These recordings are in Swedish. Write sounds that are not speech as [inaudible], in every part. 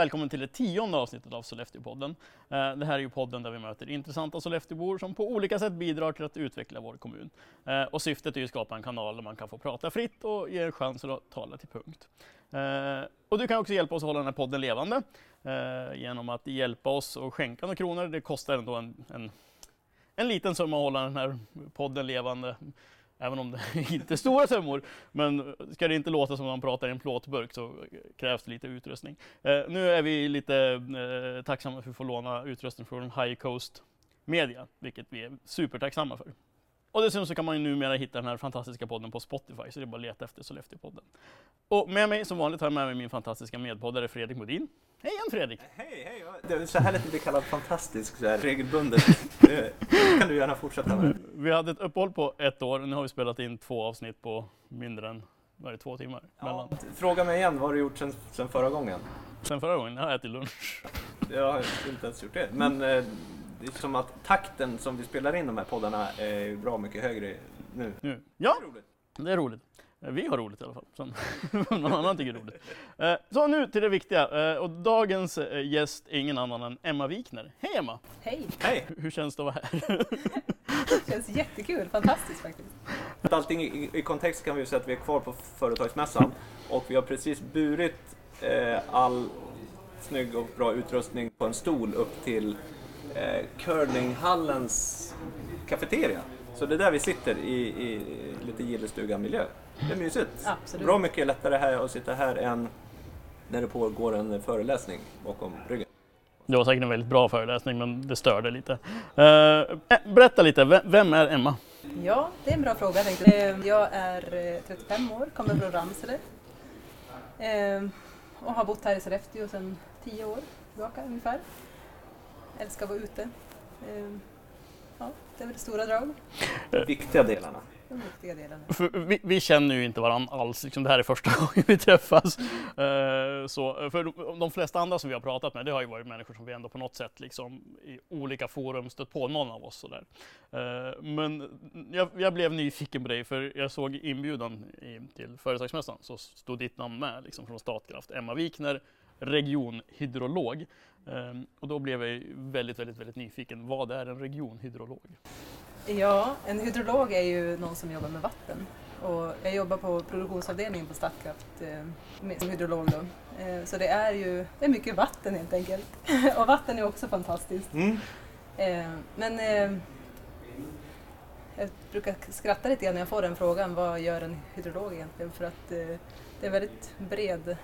välkommen till det tionde avsnittet av Sollefteåpodden. Eh, det här är ju podden där vi möter intressanta Sollefteåbor som på olika sätt bidrar till att utveckla vår kommun. Eh, och syftet är ju att skapa en kanal där man kan få prata fritt och ge er chansen att tala till punkt. Eh, och du kan också hjälpa oss att hålla den här podden levande genom att hjälpa oss och skänka några kronor. Det kostar ändå en, en, en liten summa att hålla den här podden levande. Även om det [laughs] inte är stora summor. Men ska det inte låta som man pratar i en plåtburk så krävs det lite utrustning. Eh, nu är vi lite eh, tacksamma för att få låna utrustning från High Coast Media, vilket vi är supertacksamma för. Och dessutom så kan man ju numera hitta den här fantastiska podden på Spotify, så det är bara att leta efter Sollefteå-podden. Och med mig som vanligt har jag med mig min fantastiska medpoddare Fredrik Modin. Hej igen Fredrik! Hej, hej! Det är så härligt att bli kallad fantastisk så här regelbundet. Det kan du gärna fortsätta med. Vi hade ett uppehåll på ett år, nu har vi spelat in två avsnitt på mindre än vad är det, två timmar. Ja, fråga mig igen, vad har du gjort sen, sen förra gången? Sen förra gången, jag har ätit lunch. Jag har inte ens gjort det. Men eh, det är som att takten som vi spelar in de här poddarna är bra mycket högre nu. Nu. Ja, Det är roligt. det är roligt. Eh, Vi har roligt i alla fall, sen [laughs] någon annan tycker det är roligt. Eh, Så nu till det viktiga, Eh, och dagens gäst är ingen annan än Emma Wikner. Hej Emma! Hej! Hej! Hur känns det att vara här? Det [laughs] känns jättekul, fantastiskt faktiskt. Allting i, i kontext kan vi ju säga att vi är kvar på Företagsmässan och vi har precis burit eh, all snygg och bra utrustning på en stol upp till eh, curlinghallens kafeteria. Så det är där vi sitter i, i lite gillestuga-miljö. Det är mysigt. Absolut. Bra mycket lättare här att sitta här än när det pågår en föreläsning bakom ryggen. Det var säkert en väldigt bra föreläsning, men det störde lite. Eh, Berätta lite, ve- vem är Emma? Ja, det är en bra fråga. jag. Eh, Jag är eh, 35 år, kommer från Ramsele Eh, och har bott här i Sollefteå sedan 10 år tillbaka ungefär. Älskar att vara ute. Eh, Ja, det är väl stora drag, Viktiga delarna. de viktiga delarna. För vi, vi känner ju inte varandra alls, liksom, det här är första [laughs] gången vi träffas. Eh, så, för de, de flesta andra som vi har pratat med, det har ju varit människor som vi ändå på något sätt liksom, i olika forum stött på, någon av oss. Sådär. Eh, men jag, jag blev nyfiken på dig, för jag såg inbjudan i, till Företagsmässan, så stod ditt namn med liksom, från Statkraft, Emma Wikner, regionhydrolog. Eh, och då blev jag väldigt, väldigt, väldigt nyfiken. Vad är en regionhydrolog? Ja, en hydrolog är ju någon som jobbar med vatten. Och jag jobbar på produktionsavdelningen på Statkraft eh, som hydrolog. Då. Eh, så det är ju det är mycket vatten helt enkelt. [laughs] och vatten är också fantastiskt. Mm. Eh, men eh, jag brukar skratta lite grann när jag får den frågan, vad gör en hydrolog egentligen? För att eh, det är en väldigt bred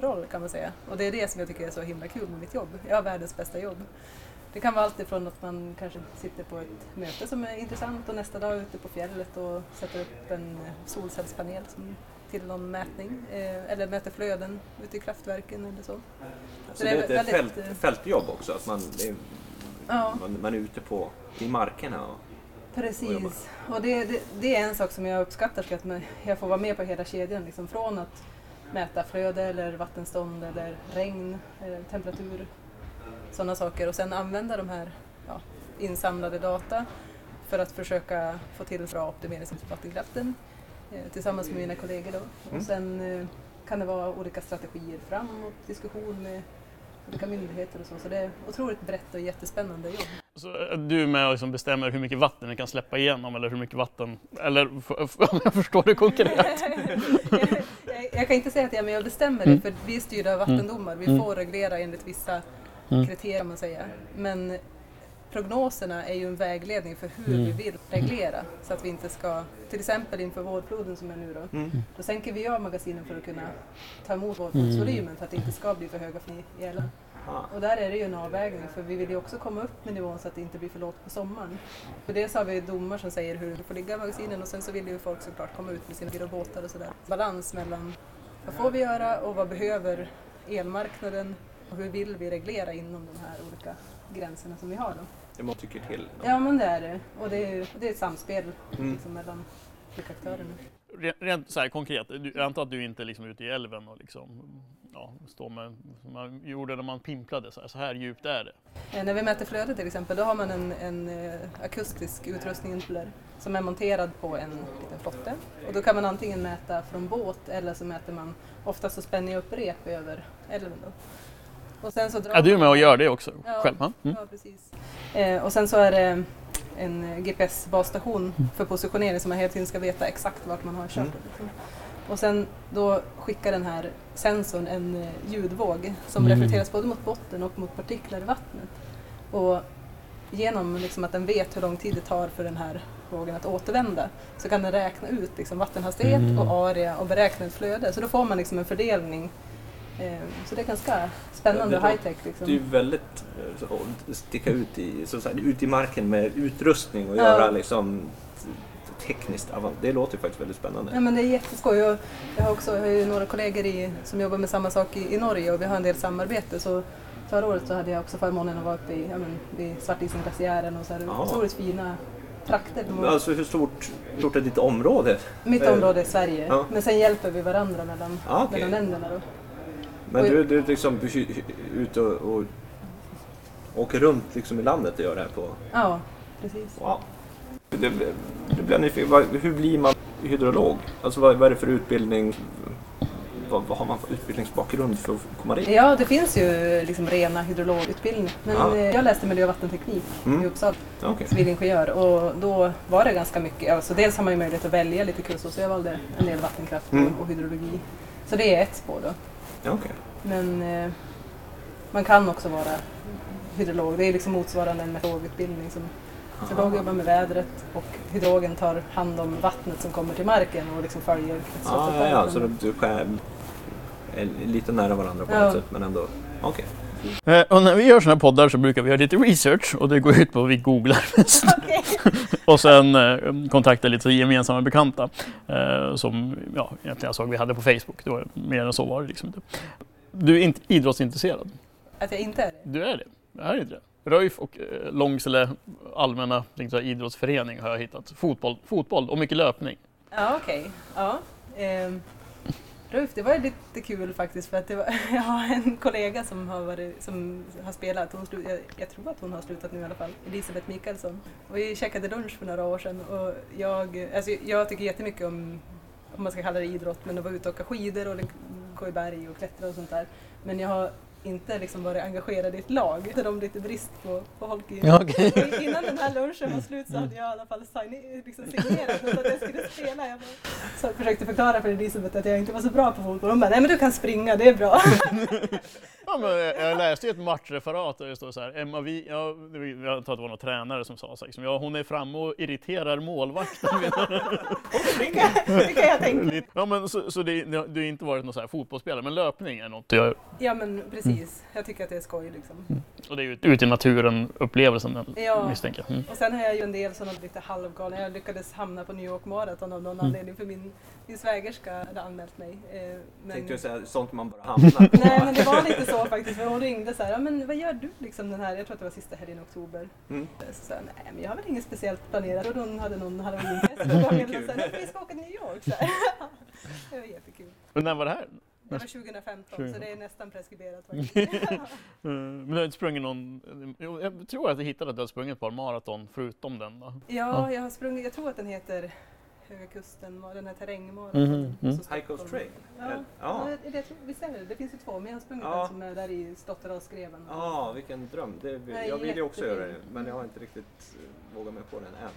roll kan man säga. Och det är det som jag tycker är så himla kul med mitt jobb. Jag har världens bästa jobb. Det kan vara allt ifrån att man kanske sitter på ett möte som är intressant och nästa dag ute på fjället och sätter upp en eh, solcellspanel som till någon mätning eh, eller mäter flöden ute i kraftverken eller så. Så det är ett väldigt, fält, eh, fältjobb också, att man är, Ja. man, man är ute på, i markerna. Och, och. Precis, och det, det, det är en sak som jag uppskattar, så att jag får vara med på hela kedjan. Liksom, från att mäta flöde eller vattenstånd eller regn, eh, temperatur, sådana saker. Och sen använda de här ja, insamlade data för att försöka få till bra optimering av vattenkraften eh, tillsammans med mina kollegor. Då. Mm. Och sen eh, kan det vara olika strategier framåt, diskussion med olika myndigheter och så. Så det är otroligt brett och jättespännande jobb. Så är du med och liksom bestämmer hur mycket vatten ni kan släppa igenom eller hur mycket vatten, eller [laughs] om jag förstår det konkret? [laughs] [laughs] jag, kan inte säga att jag är med och bestämmer Mm. det, för vi är styrda av vattendomar. Vi Mm. får reglera enligt vissa Mm. kriterier, kan man säga. Men prognoserna är ju en vägledning för hur Mm. vi vill reglera. Så att vi inte ska, till exempel inför vårfloden som är nu då, Mm. då sänker vi av magasinen för att kunna ta emot vårflodsvolymen för att det inte ska bli för höga. Ah. Och där är det ju en avvägning för vi vill ju också komma upp med nivån så att det inte blir för lågt på sommaren. För dels har vi domar som säger hur det får ligga i magasinen och sen så vill ju folk såklart komma ut med sina bil och båtar och sådär. Balans mellan vad får vi göra och vad behöver elmarknaden och hur vill vi reglera inom de här olika gränserna som vi har då. Det man tycker till. Ja men det är det och det är, det är ett samspel Mm. liksom, mellan olika aktörerna. Rent, så här konkret, du, jag antar att du inte är liksom ute i älven och liksom, ja, står med, som man gjorde när man pimplade, så här, så här djupt är det. Eh, När vi mäter flödet till exempel, då har man en, en eh, akustisk utrustning som är monterad på en liten flotte. Och då kan man antingen mäta från båt eller så mäter man, oftast så spänner jag upp rep över älven. Då. Och sen så drar Ja, du är med och gör det också Ja. själv? Mm. Ja, precis. Eh, och sen så är det en GPS-basstation för positionering så man hela tiden ska veta exakt vart man har kört. Mm. Och sen då skickar den här sensorn en eh, ljudvåg som Mm. reflekteras både mot botten och mot partiklar i vattnet. Och genom liksom att den vet hur lång tid det tar för den här vågen att återvända så kan den räkna ut liksom vattenhastighet Mm. och area och beräkna ett flöde. Så då får man liksom en fördelning. Eh, så det är ganska spännande Ja, high-tech. Liksom. Det är väldigt eh, att sticka ut i, så säga, ut i marken med utrustning och Ja. göra liksom tekniskt avan- Det låter faktiskt väldigt spännande. Ja men det är jätteskoj. Och jag har också jag har några kollegor i, som jobbar med samma sak i, i Norge och vi har en del samarbete. Så förra året så hade jag också förmånen att vara uppe i, ja, men, vid Svartisenglaciären och så här Ja. otroligt fina trakter. Alltså hur stort, stort är ditt område? Mitt eh, område är Sverige, ja. men sen hjälper vi varandra mellan, Ah, okej. mellan länderna. Då. Men du, du liksom ute och, och åker runt liksom i landet och gör det här på... Ja, precis. Wow! Det, det blir nyfiken Hur blir man hydrolog? Alltså vad, vad är det för utbildning? Vad, vad har man för utbildningsbakgrund för att komma dit? Ja, det finns ju liksom rena hydrologutbildningar. Men Ja. eh, jag läste miljö och vattenteknik Mm. i Uppsala, Okej. civilingenjör. Och då var det ganska mycket, alltså dels har man ju möjlighet att välja lite kurser, så jag valde en del vattenkraft Mm. och hydrologi. Så det är ett spår då. Ja, okej. Men eh, man kan också vara hydrolog. Det är liksom motsvarande en meteorologutbildning. Som, meteorolog jobbar med vädret och hydrogen tar hand om vattnet som kommer till marken och liksom följer Ah, kretsloppet. ja, ja, där. så du, är lite nära varandra på Ja. något sätt men ändå... Okej. Eh, Och när vi gör sådana här poddar så brukar vi göra lite research och det går ut på att vi googlar mest. Okej. [laughs] och sen eh, kontakta lite gemensamma bekanta eh, som ja, egentligen jag såg vi hade på Facebook. Det var, mer än så var det liksom inte. Du är inte idrottsintresserad? Att jag inte är det? Du är det? Jag är inte det. Röjf och eh, Långsele allmänna jag, idrottsförening har jag hittat. Fotboll, fotboll och mycket löpning. Ja, okej. Ja. Ehm, Ruf, det var ju lite kul faktiskt för att det var, [laughs] jag har en kollega som har, varit, som har spelat, hon slu, jag, jag tror att hon har slutat nu i alla fall, Elisabeth Mikaelsson. Och vi käkade lunch för några år sedan och jag, alltså jag tycker jättemycket om, om man ska kalla det idrott, men att vara ute och åka skidor och gå i berg och klättra och sånt där. Men jag har inte liksom varit engagerad i ett lag. Det de lite brist på, på hockey. Ja. [laughs] Och innan den här lunchen var slut så hade jag i alla fall sign- liksom signerat något att jag skulle spela. Jag så jag försökte förklara för Elisabeth att jag inte var så bra på fotboll. Hon bara, nej men du kan springa, det är bra. [laughs] Ja, men jag, läste ju ett matchreferat där det står så här, Emma Vi, ja, jag tror att det var någon tränare som sa så här, liksom, ja hon är framme och irriterar målvakten. Det kan, det kan jag tänka. Ja men så, så det, det, du har inte varit någon så här fotbollsspelare, men löpning är något du gör. Ja men precis, jag tycker att det är skoj liksom. Och det är ju ute i naturen upplevelsen Ja. misstänker jag. Mm. Och sen har jag ju en del sådana lite halvgalna, jag lyckades hamna på New York Marathon av någon Mm. anledning för min, min svägerska hade anmält mig. Eh, men- Tänkte jag säga sånt man bara hamnar på. Nej men det var lite så faktiskt, för hon ringde så här, ja men vad gör du liksom den här, jag tror att det var sista helgen i oktober. Mm. Så sa nej men jag har väl inget speciellt planerat. Och hon hade någon halloweenfest [laughs] på gången och Kul. så här, vi ska åka till New York. Så här. [laughs] Det var jättekul. Men när var det här? Det var 2015 så det är nästan preskriberat [laughs] Mm. Men du har inte sprungit någon, jag tror att jag hittade att du har sprungit ett par maraton förutom den då. Ja, jag har sprungit, jag tror att den heter Höga Kusten, den här terrängmaraton. Mhm, mm. Och så High Coast. Trail? Ja, Ja. ja. Det, det, visst är det det? finns ju två, men jag har sprungit Ja. den som är där i Stotteråsgreven. Ja, vilken dröm. Det, jag vill ju också jättefin. göra det, men jag har inte riktigt eh, vågat mig på den än.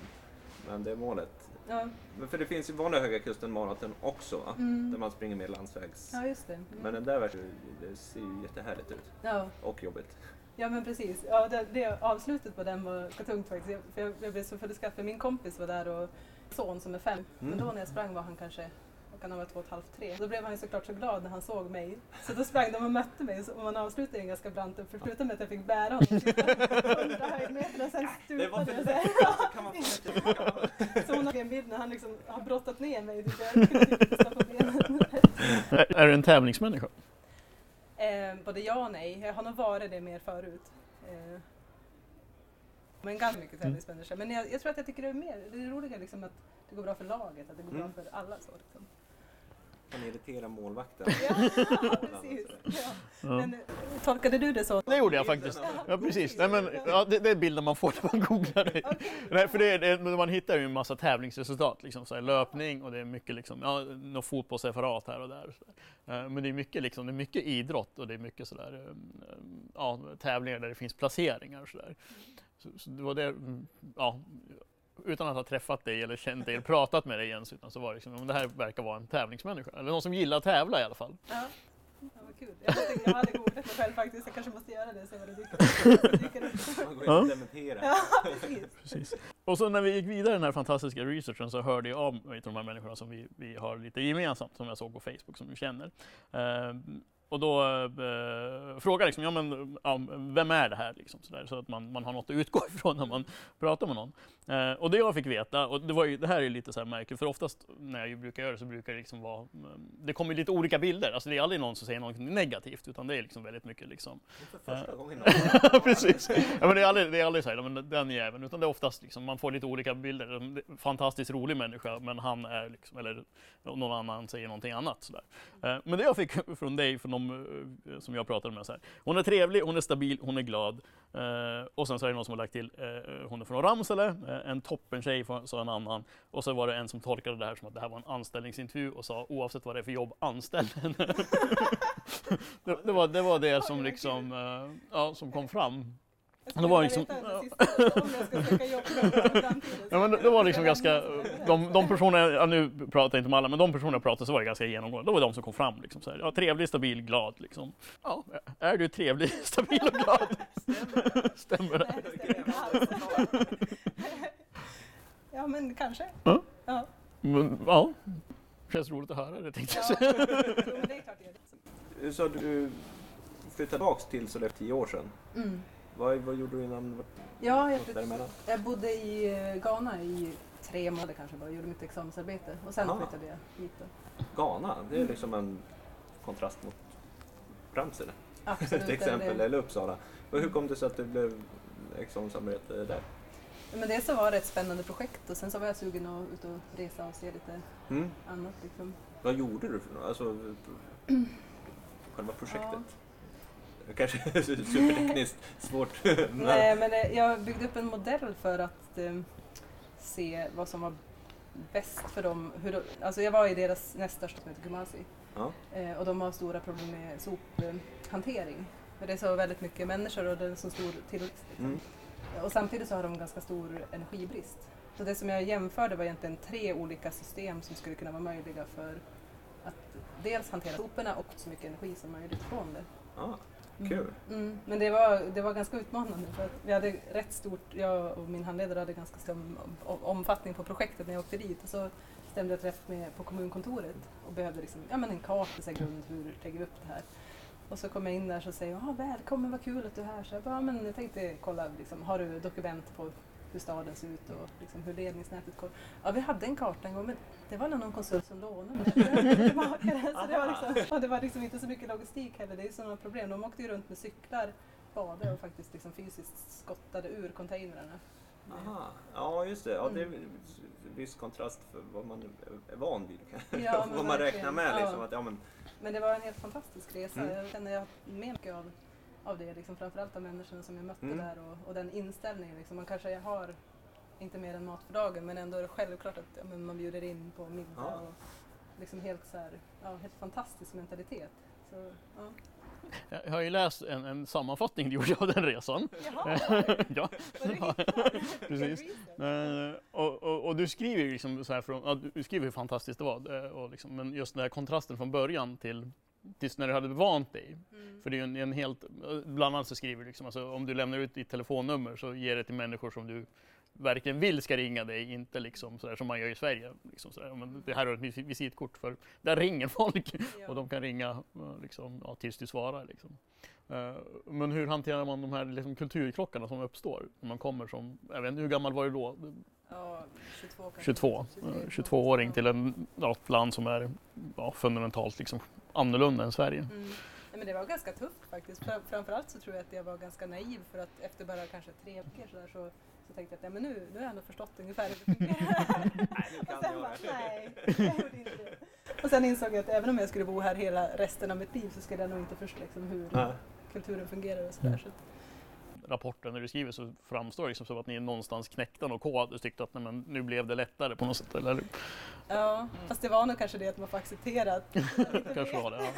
Men det är målet. Ja, Men för det finns ju vanliga Höga Kusten maraton också, va? mm. där man springer med landsvägs... ja just det. Mm. Men den där verkar det ser ju jättehärligt ut. Ja. Och jobbigt. Ja men precis. Ja, det, det, avslutet på den var tungt faktiskt. Jag, för jag, jag blev så skratt för min kompis var där och son som är fem. Men Mm. då när jag sprang var han kanske kan han vara två och ett halvt, tre. Då blev han ju såklart så glad när han såg mig. Så då sprang de och mötte mig så- och man avslutade en ganska brant och slutade med att jag fick bära honom [laughs] hundra höjdmeter och sen stupade för jag. Alltså, [laughs] Så hon har en bild när han liksom har brottat ner mig. är du en tävlingsmänniska? Eh, både ja och nej. Jag har nog varit det mer förut. Eh, men ganska mycket tävlingsmänniska. Men jag, jag tror att jag tycker det är mer, det är roligare liksom att det går bra för laget, att det går Mm. bra för alla. Så, liksom. Han irriterar målvakten. Ja, [laughs] precis. Ja. Ja. Men, eh, tolkade du det så? Det gjorde jag faktiskt. Ja, precis. Nej, men, ja, det, det är bilden man får när man googlar det. Nej, för det, det, man hittar ju en massa tävlingsresultat, liksom, så här, löpning och det är mycket liksom, ja, något fotbollsreferat här och där. Så där. Eh, Men det är mycket, liksom, det är mycket idrott och det är mycket sådär, eh, ja, tävlingar där det finns placeringar och sådär. Så, så det var det, mm, ja, utan att ha träffat dig eller känt dig eller pratat med dig ens, utan så var det liksom, men det här verkar vara en tävlingsmänniska, eller någon som gillar att tävla i alla fall. Ja. Ja, vad kul. Jag, tänkte, jag hade googlat mig själv faktiskt. Jag kanske måste göra det så vad det dyker, dyker upp. Man går in och dementerar. Ja, precis. Precis. Och så när vi gick vidare i den här fantastiska researchen så hörde jag av mig till de här människorna som vi, vi har lite gemensamt, som jag såg på Facebook, som du känner. Eh, och då eh, frågade jag liksom, ja, men, ja, vem är det här? Liksom, så, där, så att man, man har något att utgå [laughs] ifrån när man pratar med någon. Eh, och det jag fick veta, och det, var ju, det här är ju lite så här märkligt, för oftast när jag brukar göra det så brukar det liksom vara, mm, det kommer lite olika bilder. Alltså det är aldrig någon som säger något negativt, utan det är liksom väldigt mycket liksom, För första gången. [laughs] Precis. Ja, men det är aldrig, det är aldrig så här, men den jäveln, utan det är oftast liksom, man får lite olika bilder. Fantastiskt rolig människa, men han är liksom, eller någon annan säger någonting annat. Sådär. Eh, Men det jag fick [laughs] från dig, från de eh, som jag pratade med, så här, hon är trevlig, hon är stabil, hon är glad. Eh, och sen så är det någon som har lagt till, eh, hon är från Ramsele, eh, en toppentjej, sa en annan. Och så var det en som tolkade det här som att det här var en anställningsintervju och sa oavsett vad det är för jobb, anställ henne. [laughs] det, det, var, det var det som liksom, eh, ja, som kom fram. Jag Det var liksom- veta det sista, om jag ska söka jobb någon gång i framtiden. Ja, men det, var liksom ganska, de, de personer, ja, nu pratar jag inte om alla, men de personer jag pratade så var det ganska genomgående. Det var de som kom fram. Liksom, så här, ja, trevlig, stabil, glad. Liksom. Ja, är du trevlig, [laughs] stabil och glad? [laughs] Stämmer det? Nej, det stämmer inte alls. Ja, men kanske. Ja. Ja, Men, ja, känns roligt att höra det tänkte jag ja. säga. Men det är klart det är. Att du flyttade tillbaka till Sollefteå tio år sedan. Mm. Vad, vad gjorde du innan? Ja, jag, jag bodde i eh, Ghana i tre månader kanske bara, gjorde mitt examensarbete och sen Aha. flyttade jag hit. Då. Ghana, det är liksom en kontrast mot Ramsele Absolut. till exempel, Det, eller Uppsala. Och hur kom det sig att det blev examensarbete där? men dels så var det ett spännande projekt och sen så var jag sugen att ut och resa och se lite Mm. annat. Liksom. Vad gjorde du för något? Alltså, [clears throat] själva projektet? Kanske [laughs] supertekniskt svårt. [laughs] Nej, men eh, jag byggde upp en modell för att eh, se vad som var bäst för dem. Hur de, alltså jag var i deras nästa största som heter Kumasi Ja. eh, och de har stora problem med sophantering. För det är så väldigt mycket människor och det är en så stor tillväxt. Liksom. Mm. Och samtidigt så har de ganska stor energibrist. Så det som jag jämförde var egentligen tre olika system som skulle kunna vara möjliga för att dels hantera soporna och så mycket energi som möjligt från det. Ah, kul. Mm. Men det var, det var ganska utmanande för att vi hade rätt stort, jag och min handledare hade ganska stor om- omfattning på projektet när jag åkte dit och så stämde jag träff med på kommunkontoret och behövde liksom, ja, men en karta, så grund, hur lägger vi upp det här? Och så kom jag in där och säger jag, ah, välkommen, vad kul att du är här. Så jag bara, "Ja, men jag tänkte kolla, liksom, har du dokument på hur staden ser ut och liksom, hur ledningsnätet går? Ja, vi hade en karta en gång, men det var någon konsult som lånade den. [laughs] Jag behövde tillbaka den. Så det, var liksom, och det var liksom inte så mycket logistik heller, det är sådana problem. De åkte ju runt med cyklar, badade och faktiskt liksom fysiskt skottade ur containrarna. Aha. Ja, just det. Ja, det är Mm. viss kontrast för vad man är van vid. Ja, [laughs] vad man verkligen. räknar med. Liksom, Ja. att, ja, men, Men det var en helt fantastisk resa. Mm. Jag känner jag med mycket av, av det, liksom, framförallt av människorna som jag mötte Mm. där och, och den inställningen. Liksom. Man kanske har inte mer än mat för dagen men ändå är det självklart att ja, men man bjuder in på middag. Ja. Och liksom helt, så här, ja, helt fantastisk mentalitet. Så, ja. Jag har ju läst en, en sammanfattning du gjorde av den resan. Jaha, [laughs] ja, riktigt? precis. Eh, och, och, och du skriver ju liksom så här från, ja, du skriver hur fantastiskt det var. eh, Och liksom, men just den här kontrasten från början till tills när du hade vant dig. Mm. För det är en, en helt, bland annat så skriver du liksom, alltså, om du lämnar ut ditt telefonnummer så ger det till människor som du verkligen vill ska ringa dig, inte liksom sådär som man gör i Sverige. Liksom sådär. Men det här är ett vis- visitkort för där ringer folk [laughs] Ja. och de kan ringa eh, liksom, ja, tills du svarar. Liksom. Eh, Men hur hanterar man de här liksom, kulturkrockarna som uppstår när man kommer som, jag vet inte, hur gammal var du då? Ja, 22 kanske. 22, eh, 22-åring till en, ja, ett land som är ja, fundamentalt liksom, annorlunda än Sverige. Mm. Nej, men det var ganska tufft faktiskt. Fram, framförallt så tror jag att jag var ganska naiv för att efter bara kanske tre veckor så, där, så, så tänkte jag att ja, men nu, nu har jag ändå förstått ungefär hur det fungerar. [laughs] nej, nu [laughs] Och sen bara, nej, jag gjorde inte det. Och sen insåg jag att även om jag skulle bo här hela resten av mitt liv så skulle jag nog inte förstå liksom hur Ja. kulturen fungerar och sådär. Mm. Så att, rapporten när du skriver så framstår det liksom som att ni någonstans knäckte någon kod och tyckte att nej, men, nu blev det lättare på något sätt. Eller ja, fast det var nog kanske det att man får acceptera att [laughs] kanske var det.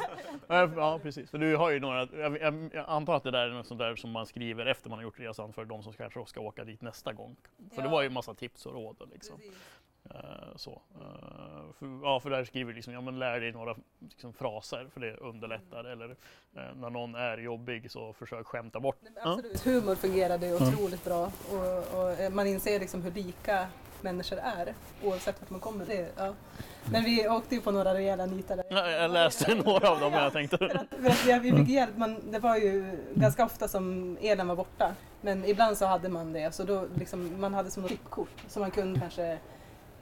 Ja. Ja, precis. För du har ju några, jag, jag, jag antar att det där är något sånt där som man skriver efter man har gjort resan för de som kanske ska åka dit nästa gång. För det Ja. var ju massa tips och råd. Liksom. Precis. Eh, så. Eh, för, ja, för där skriver du liksom, ja men lär dig några liksom, fraser för det underlättar. Eller eh, när någon är jobbig så försök skämta bort. Nej, Absolut. Humor fungerade otroligt bra och, och man inser liksom hur lika människor är oavsett vart man kommer. Det, ja. Men vi åkte ju på några rejäla nitar där. Ja, Jag läste några av dem och jag För tänkte att, för att vi, vi fick hjälp. Man, det var ju ganska ofta som elen var borta. Men ibland så hade man det. Så då liksom, man hade som ett chipkort. Så man kunde kanske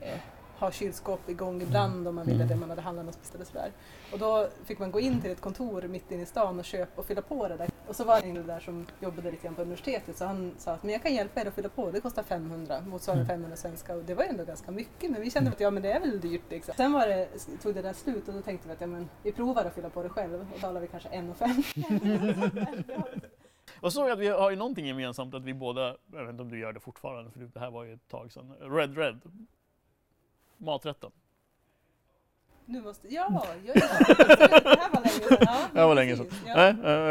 eh, ha kylskåp igång ibland om man ville det. Man hade handlat något speciellt och sådär. Och då fick man gå in till ett kontor mitt inne i stan och köpa och fylla på det där. Och så var det en där som jobbade lite grann på universitetet. Så han sa att men jag kan hjälpa er att fylla på. Det kostar 500, motsvarande 500 svenska. Och det var ju ändå ganska mycket. Men vi kände att ja men det är väl dyrt liksom. Sen var det, tog det där slut och då tänkte vi att ja, men, vi provar att fylla på det själv. Och då talade vi kanske 1,5. [laughs] Och så att vi har ju någonting gemensamt att vi båda, jag vet inte om du gör det fortfarande för det här var ju ett tag sedan, Red Red. Maträtten. Nu måste, ja, ja, ja. Det här var länge sedan. Ja, [laughs] Det var länge sedan. Ja. Nej,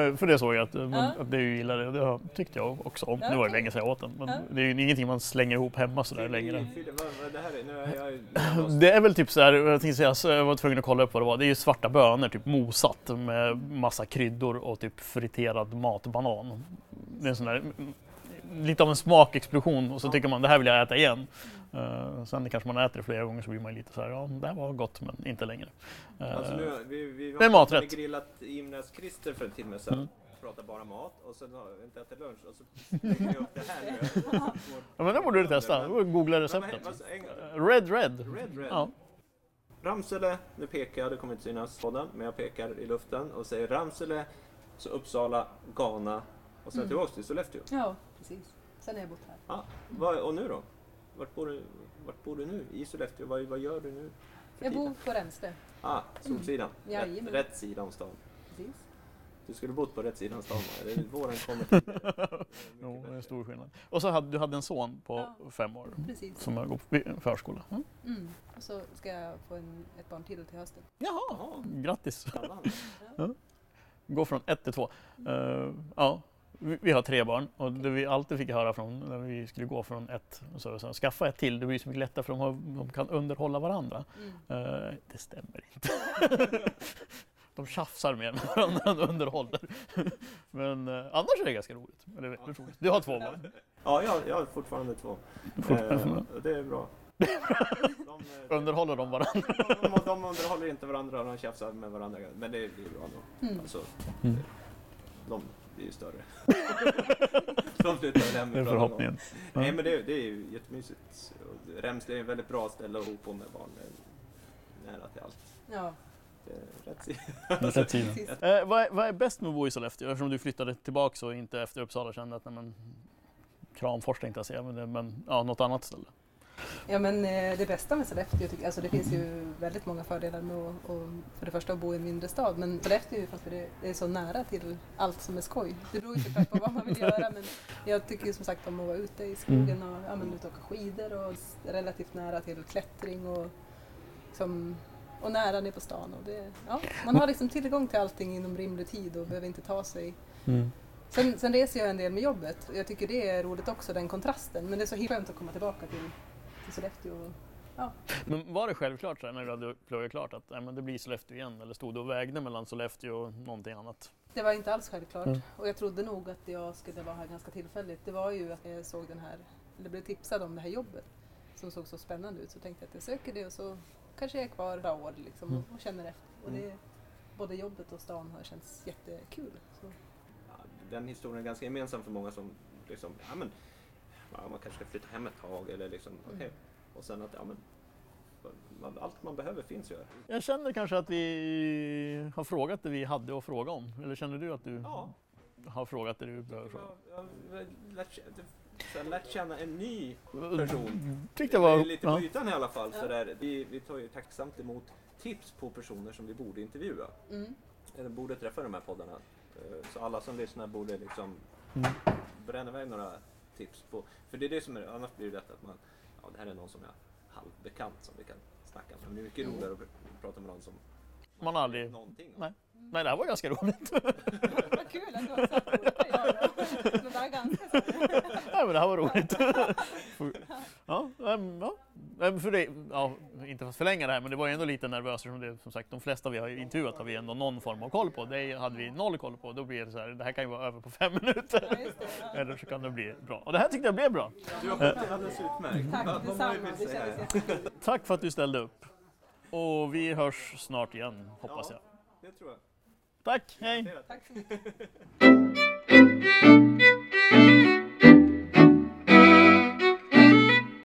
eh, för det såg jag att, eh, Ja. att du gillade det. Det tyckte jag också om. Ja, Nu var det länge sedan jag åt den. Men Ja. det är ju ingenting man slänger ihop hemma sådär längre. Det är, väl typ så här, jag tänkte säga, så jag var tvungen att kolla upp vad det var. Det är ju svarta bönor, typ mosat med massa kryddor och typ friterad matbanan. Det är en sån där, lite av en smakexplosion och så tycker man det här vill jag äta igen. Uh, sen kanske man äter det flera gånger så blir man lite så här, ja det här var gott men inte längre. Eh, Alltså nu, vi, vi är maträtt. grillat Imnes Christer för en timme sedan. Mm. Pratade bara mat och sen har vi inte ätit lunch och så lägger vi upp det här nu. [laughs] ja men det borde du testa, googla receptet. Red Red. Red Red. Ja. Ramsele, nu pekar jag, det kommer inte synas på den, men jag pekar i luften och säger Ramsele, så Uppsala, Ghana och sen Mm. tillbaks till Sollefteå. ja, precis. Sen har jag bott här. Ja, vad, och nu då? Vart bor, du, vart bor du nu? I Sollefteå? Vad, vad gör du nu? för Jag tiden? bor på Rensle. Ah, Solsidan. Mm. Jajamän. Rätt, rätt sida om stan. Precis. Du skulle bott på rätt sida om stan. va? Det är våren kommer tidigare. Det är mycket Jo, det är bättre. en stor skillnad. Och så hade du hade en son på Ja. fem år Precis. som har gått på förskola. Mm. Mm. Och så ska jag få en, ett barn till till hösten. Jaha, Jaha. grattis! Spännande. [laughs] Gå från ett till två. Eh, ja, vi, har tre barn och det vi alltid fick höra från när vi skulle gå från ett, så, så, skaffa ett till, det blir så mycket lättare för de, har, de kan underhålla varandra. Mm. Eh, det stämmer inte. [laughs] de tjafsar mer med varandra än underhåller. Men eh, annars är det ganska roligt. Eller, väldigt roligt. Du har två barn. Ja, jag, jag har fortfarande två. Fortfarande. Och det är bra. De, [laughs] Underhåller de varandra? de, de underhåller inte varandra, de tjafsar med varandra. Men det blir bra då. Mm. Alltså, Mm. de blir ju större. [laughs] de slutar väl Det är förhoppningen. Nej men det, det är ju jättemysigt. Remsle är ett väldigt bra ställe att bo på med barn. Det är Nära till allt. Ja, Det är rätt sida. [laughs] Eh, vad, är, vad är bäst med att bo i Sollefteå? Eftersom du flyttade tillbaka och inte efter Uppsala kände att nej, men, Kramfors tänkte jag säga, men, det- men ja, något annat ställe. Ja men eh, det bästa med Sollefteå, tycker, alltså det finns ju väldigt många fördelar med att, att för det första att bo i en mindre stad men Sollefteå är ju för att det är så nära till allt som är skoj. Det beror ju såklart på vad man vill göra men jag tycker ju som sagt om att vara ute i skogen och ja, men, ut och åka skidor och relativt nära till klättring och, liksom, och nära ner på stan. Och det, ja, man har liksom tillgång till allting inom rimlig tid och behöver inte ta sig Sen, sen reser jag en del med jobbet och jag tycker det är roligt också, den kontrasten. Men det är så himla skönt att komma tillbaka till, till Sollefteå. Men var det självklart så här, när du hade pluggat klart att nej, men det blir Sollefteå igen? Eller stod du och vägde mellan Sollefteå och någonting annat? Det var inte alls självklart Mm. och jag trodde nog att jag skulle vara här ganska tillfälligt. Det var ju att jag såg den här, eller blev tipsad om det här jobbet som såg så spännande ut så tänkte jag att jag söker det och så kanske jag är kvar några år liksom, Mm. och, och känner efter. Och det, både jobbet och stan har känts jättekul. Så. Ja, den historien är ganska gemensam för många som liksom, ja men, ja, man kanske ska flytta hem ett tag eller liksom. Mm. Och sen att, ja men, man, allt man behöver finns ju här. Jag känner kanske att vi har frågat det vi hade att fråga om. Eller känner du att du Ja. har frågat det du behöver fråga? Jag har jag lärt, känna- så jag har lärt känna en ny om? person. Tyckte jag var... Det är lite på Ja. ytan i alla fall. Ja. Sådär. Vi, vi tar ju tacksamt emot tips på personer som vi borde intervjua. Mm. Eller borde träffa i de här poddarna. Eh, Så alla som lyssnar borde liksom Mm. bränna iväg några tips på. För det är det som är, annars blir det lätt att man, ja det här är någon som jag halvbekant som vi kan snacka med. Men det är mycket roligare att pr- prata med någon som Man har aldrig... någonting om. Nej. Nej, det här var ganska roligt. [laughs] Vad kul att du har satt ord på det. Men det är ganska så. Nej, men det här var roligt. [laughs] ja, ja. För det, ja, inte för att förlänga det här, men det var ju ändå lite nervöst eftersom det, som sagt, de flesta vi har intervjuat har vi ändå någon form av koll på. Det hade vi noll koll på. Då blir det så här, det här kan ju vara över på fem [laughs] minuter. Ja, det. Ja. Eller så kan det bli bra. Och det här tyckte jag blev bra. Du har skött dig alldeles utmärkt. Tack Vad- detsamma, det. Tack för att du ställde upp. Och vi hörs snart igen, hoppas jag. Det tror jag. Tack, hej! Tack så mycket. [laughs]